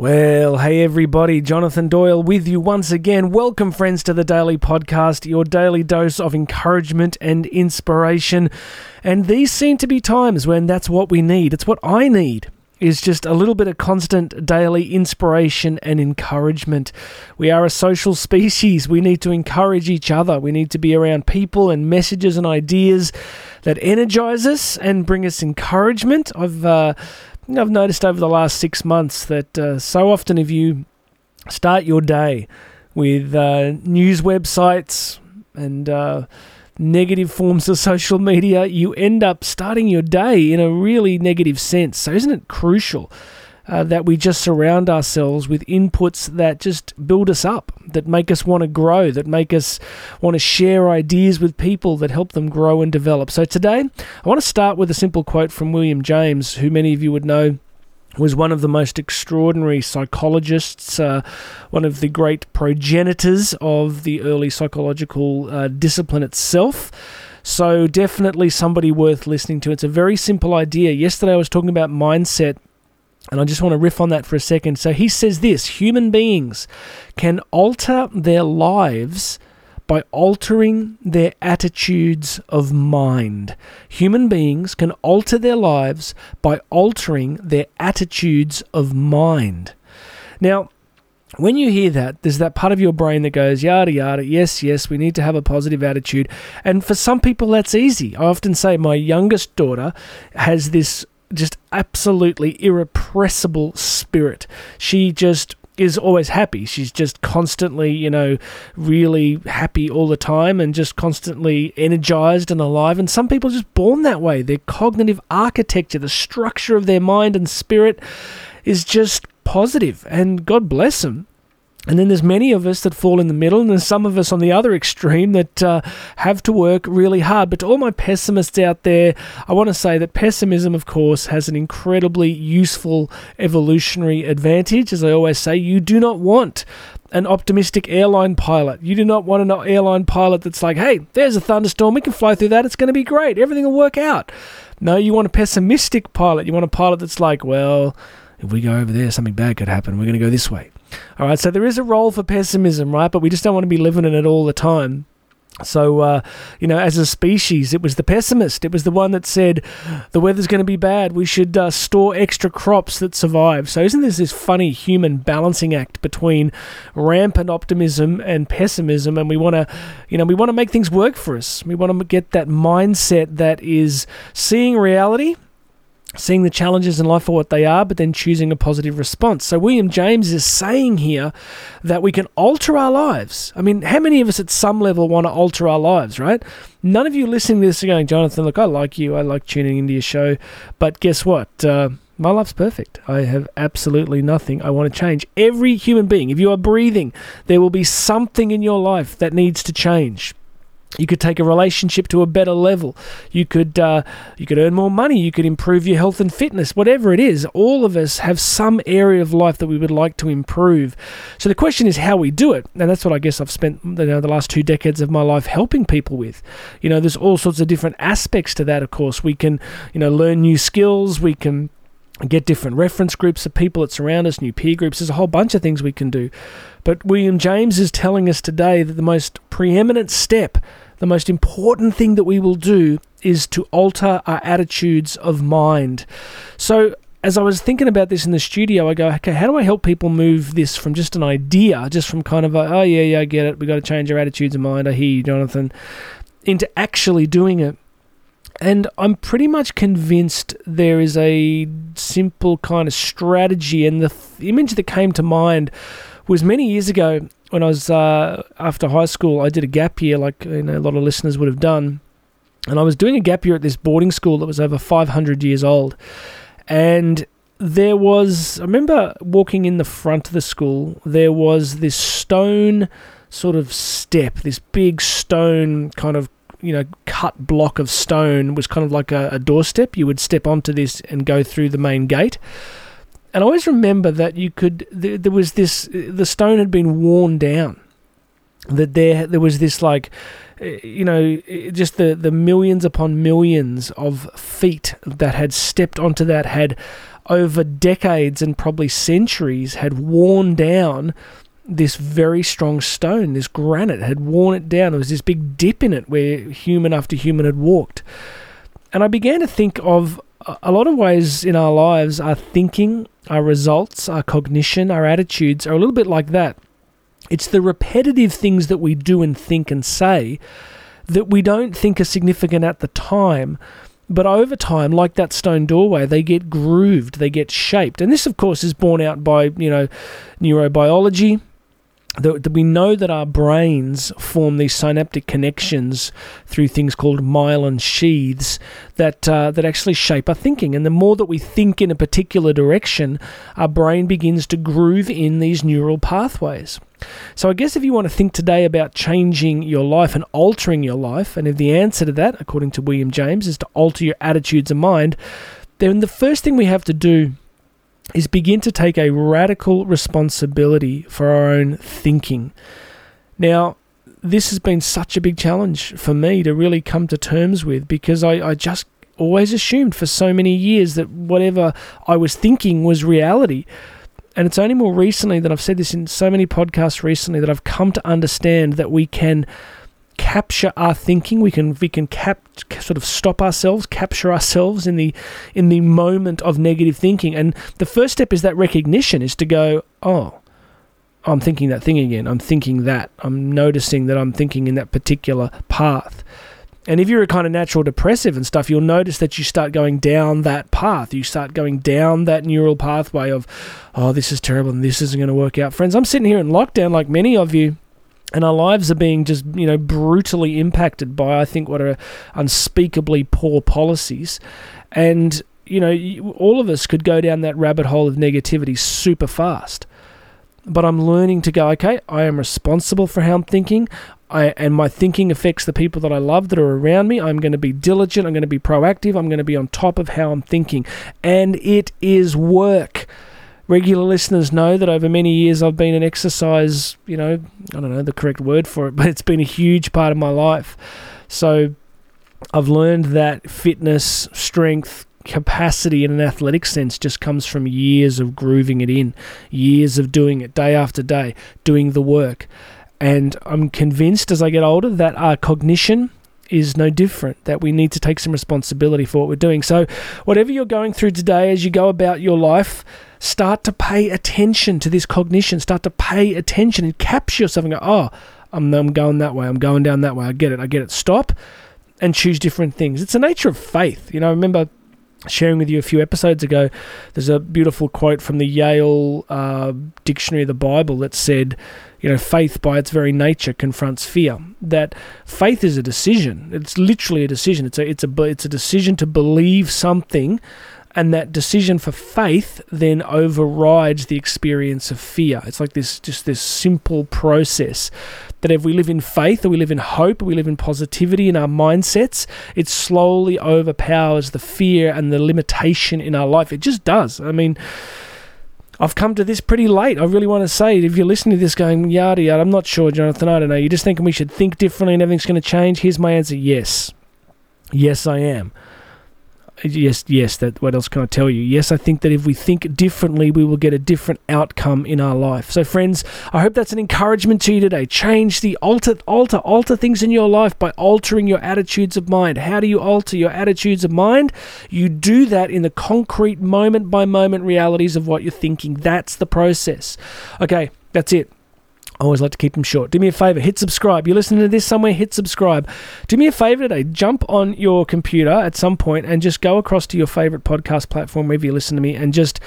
Well, hey everybody, Jonathan Doyle with you once again. Welcome, friends, to the Daily Podcast, your daily dose of encouragement and inspiration. And these seem to be times when that's what we need. It's what I need. Is just a little bit of constant daily inspiration and encouragement. We are a social species. We need to encourage each other. We need to be around people and messages and ideas that energize us and bring us encouragement. I've uh, I've noticed over the last six months that uh, so often if you start your day with uh, news websites and uh, negative forms of social media, you end up starting your day in a really negative sense. So, isn't it crucial uh, that we just surround ourselves with inputs that just build us up, that make us want to grow, that make us want to share ideas with people that help them grow and develop. So today, I want to start with a simple quote from William James, who many of you would know was one of the most extraordinary psychologists, uh, one of the great progenitors of the early psychological uh, discipline itself. So, definitely somebody worth listening to. It's a very simple idea. Yesterday, I was talking about mindset and I just want to riff on that for a second. So he says this human beings can alter their lives by altering their attitudes of mind. Human beings can alter their lives by altering their attitudes of mind. Now, when you hear that, there's that part of your brain that goes, yada, yada, yes, yes, we need to have a positive attitude. And for some people, that's easy. I often say my youngest daughter has this just absolutely irrepressible spirit. She just is always happy. She's just constantly, you know, really happy all the time and just constantly energized and alive. And some people are just born that way. Their cognitive architecture, the structure of their mind and spirit is just positive, and God bless them. And then there's many of us that fall in the middle, and there's some of us on the other extreme that uh, have to work really hard. But to all my pessimists out there, I want to say that pessimism, of course, has an incredibly useful evolutionary advantage. As I always say, you do not want an optimistic airline pilot. You do not want an airline pilot that's like, hey, there's a thunderstorm, we can fly through that, it's going to be great, everything will work out. No, you want a pessimistic pilot. You want a pilot that's like, well, if we go over there, something bad could happen. We're going to go this way. All right, so there is a role for pessimism, right? But we just don't want to be living in it all the time. So, uh, you know, as a species, it was the pessimist. It was the one that said the weather's going to be bad. We should uh, store extra crops that survive. So, isn't this this funny human balancing act between rampant optimism and pessimism? And we want to, you know, we want to make things work for us. We want to get that mindset that is seeing reality seeing the challenges in life for what they are, but then choosing a positive response. So, William James is saying here that we can alter our lives. I mean, how many of us at some level want to alter our lives, right? None of you listening to this are going, Jonathan, look, I like you. I like tuning into your show. But guess what? Uh, my life's perfect. I have absolutely nothing I want to change. Every human being, if you are breathing, there will be something in your life that needs to change. You could take a relationship to a better level. You could uh, you could earn more money. You could improve your health and fitness. Whatever it is, all of us have some area of life that we would like to improve. So the question is how we do it, and that's what I guess I've spent you know, the last two decades of my life helping people with. You know, there's all sorts of different aspects to that. Of course, we can you know learn new skills. We can get different reference groups of people that surround us, new peer groups. There's a whole bunch of things we can do. But William James is telling us today that the most preeminent step, the most important thing that we will do is to alter our attitudes of mind. So, as I was thinking about this in the studio, I go, okay, how do I help people move this from just an idea, just from kind of a, oh, yeah, yeah, I get it, we got to change our attitudes of mind, I hear you, Jonathan, into actually doing it? And I'm pretty much convinced there is a simple kind of strategy. And the th- image that came to mind was many years ago when I was uh, after high school. I did a gap year, like you know, a lot of listeners would have done, and I was doing a gap year at this boarding school that was over 500 years old, and there was I remember walking in the front of the school. There was this stone sort of step, this big stone kind of you know cut block of stone was kind of like a, a doorstep. You would step onto this and go through the main gate and I always remember that you could there, there was this the stone had been worn down that there there was this like eh, you know eh, just the the millions upon millions of feet that had stepped onto that had over decades and probably centuries had worn down this very strong stone, this granite had worn it down. There was this big dip in it where human after human had walked. And I began to think of uh, a lot of ways in our lives, our thinking, our results, our cognition, our attitudes are a little bit like that. It's the repetitive things that we do and think and say that we don't think are significant at the time. But over time, like that stone doorway, they get grooved, they get shaped. And this, of course, is borne out by, you know, neurobiology, that we know that our brains form these synaptic connections through things called myelin sheaths that uh, that actually shape our thinking. And the more that we think in a particular direction, our brain begins to groove in these neural pathways. So I guess if you want to think today about changing your life and altering your life, and if the answer to that, according to William James, is to alter your attitudes and mind, then the first thing we have to do is begin to take a radical responsibility for our own thinking. Now, this has been such a big challenge for me to really come to terms with because I, I just always assumed for so many years that whatever I was thinking was reality. And it's only more recently that I've said this in so many podcasts recently that I've come to understand that we can capture our thinking. We can we can cap sort of stop ourselves, capture ourselves in the in the moment of negative thinking. And the first step is that recognition is to go, oh, I'm thinking that thing again. I'm thinking that. I'm noticing that I'm thinking in that particular path. And if you're a kind of natural depressive and stuff, you'll notice that you start going down that path. You start going down that neural pathway of, oh, this is terrible and this isn't going to work out. Friends, I'm sitting here in lockdown like many of you and our lives are being just you know brutally impacted by I think what are unspeakably poor policies, and you know all of us could go down that rabbit hole of negativity super fast. But I'm learning to go. Okay, I am responsible for how I'm thinking. I, and my thinking affects the people that I love that are around me. I'm going to be diligent. I'm going to be proactive. I'm going to be on top of how I'm thinking. And it is work regular listeners know that over many years I've been an exercise, you know, I don't know the correct word for it, but it's been a huge part of my life. So I've learned that fitness, strength, capacity in an athletic sense just comes from years of grooving it in, years of doing it day after day, doing the work. And I'm convinced as I get older that our cognition is no different, that we need to take some responsibility for what we're doing. So, whatever you're going through today as you go about your life, start to pay attention to this cognition, start to pay attention and capture yourself and go, oh, I'm, I'm going that way, I'm going down that way, I get it, I get it. Stop and choose different things. It's the nature of faith. You know, remember sharing with you a few episodes ago, there's a beautiful quote from the Yale uh, Dictionary of the Bible that said, you know, faith by its very nature confronts fear. That faith is a decision. It's literally a decision. It's a it's a it's a decision to believe something and that decision for faith then overrides the experience of fear. It's like this just this simple process that if we live in faith or we live in hope or we live in positivity in our mindsets, it slowly overpowers the fear and the limitation in our life. It just does. I mean, I've come to this pretty late. I really want to say, if you're listening to this going, yada yada, I'm not sure, Jonathan, I don't know. You're just thinking we should think differently and everything's going to change. Here's my answer yes. Yes, I am yes, yes. That what else can I tell you? Yes, I think that if we think differently, we will get a different outcome in our life. So, friends, I hope that's an encouragement to you today. Change the alter, alter, alter things in your life by altering your attitudes of mind. How do you alter your attitudes of mind? You do that in the concrete, moment by moment realities of what you're thinking. That's the process. Okay, that's it. I always like to keep them short. Do me a favor, hit subscribe. You're listening to this somewhere, hit subscribe. Do me a favor today, jump on your computer at some point and just go across to your favorite podcast platform wherever you listen to me and just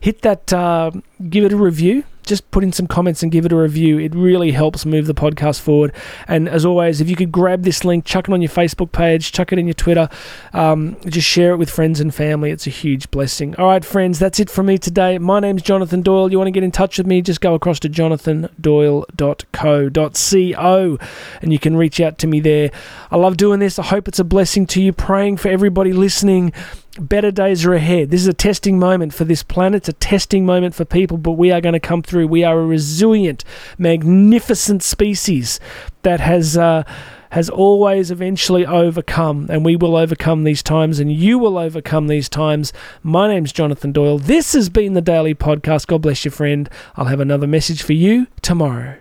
hit that, uh, give it a review just put in some comments and give it a review. It really helps move the podcast forward. And as always, if you could grab this link, chuck it on your Facebook page, chuck it in your Twitter, um, just share it with friends and family. It's a huge blessing. All right, friends, that's it from me today. My name's Jonathan Doyle. You want to get in touch with me, just go across to jonathandoyle.co.co and you can reach out to me there. I love doing this. I hope it's a blessing to you. Praying for everybody listening better days are ahead. This is a testing moment for this planet. It's a testing moment for people, but we are going to come through. We are a resilient, magnificent species that has. Uh, has always eventually overcome, and we will overcome these times, and you will overcome these times. My name's Jonathan Doyle. This has been the Daily Podcast. God bless you, friend. I'll have another message for you tomorrow.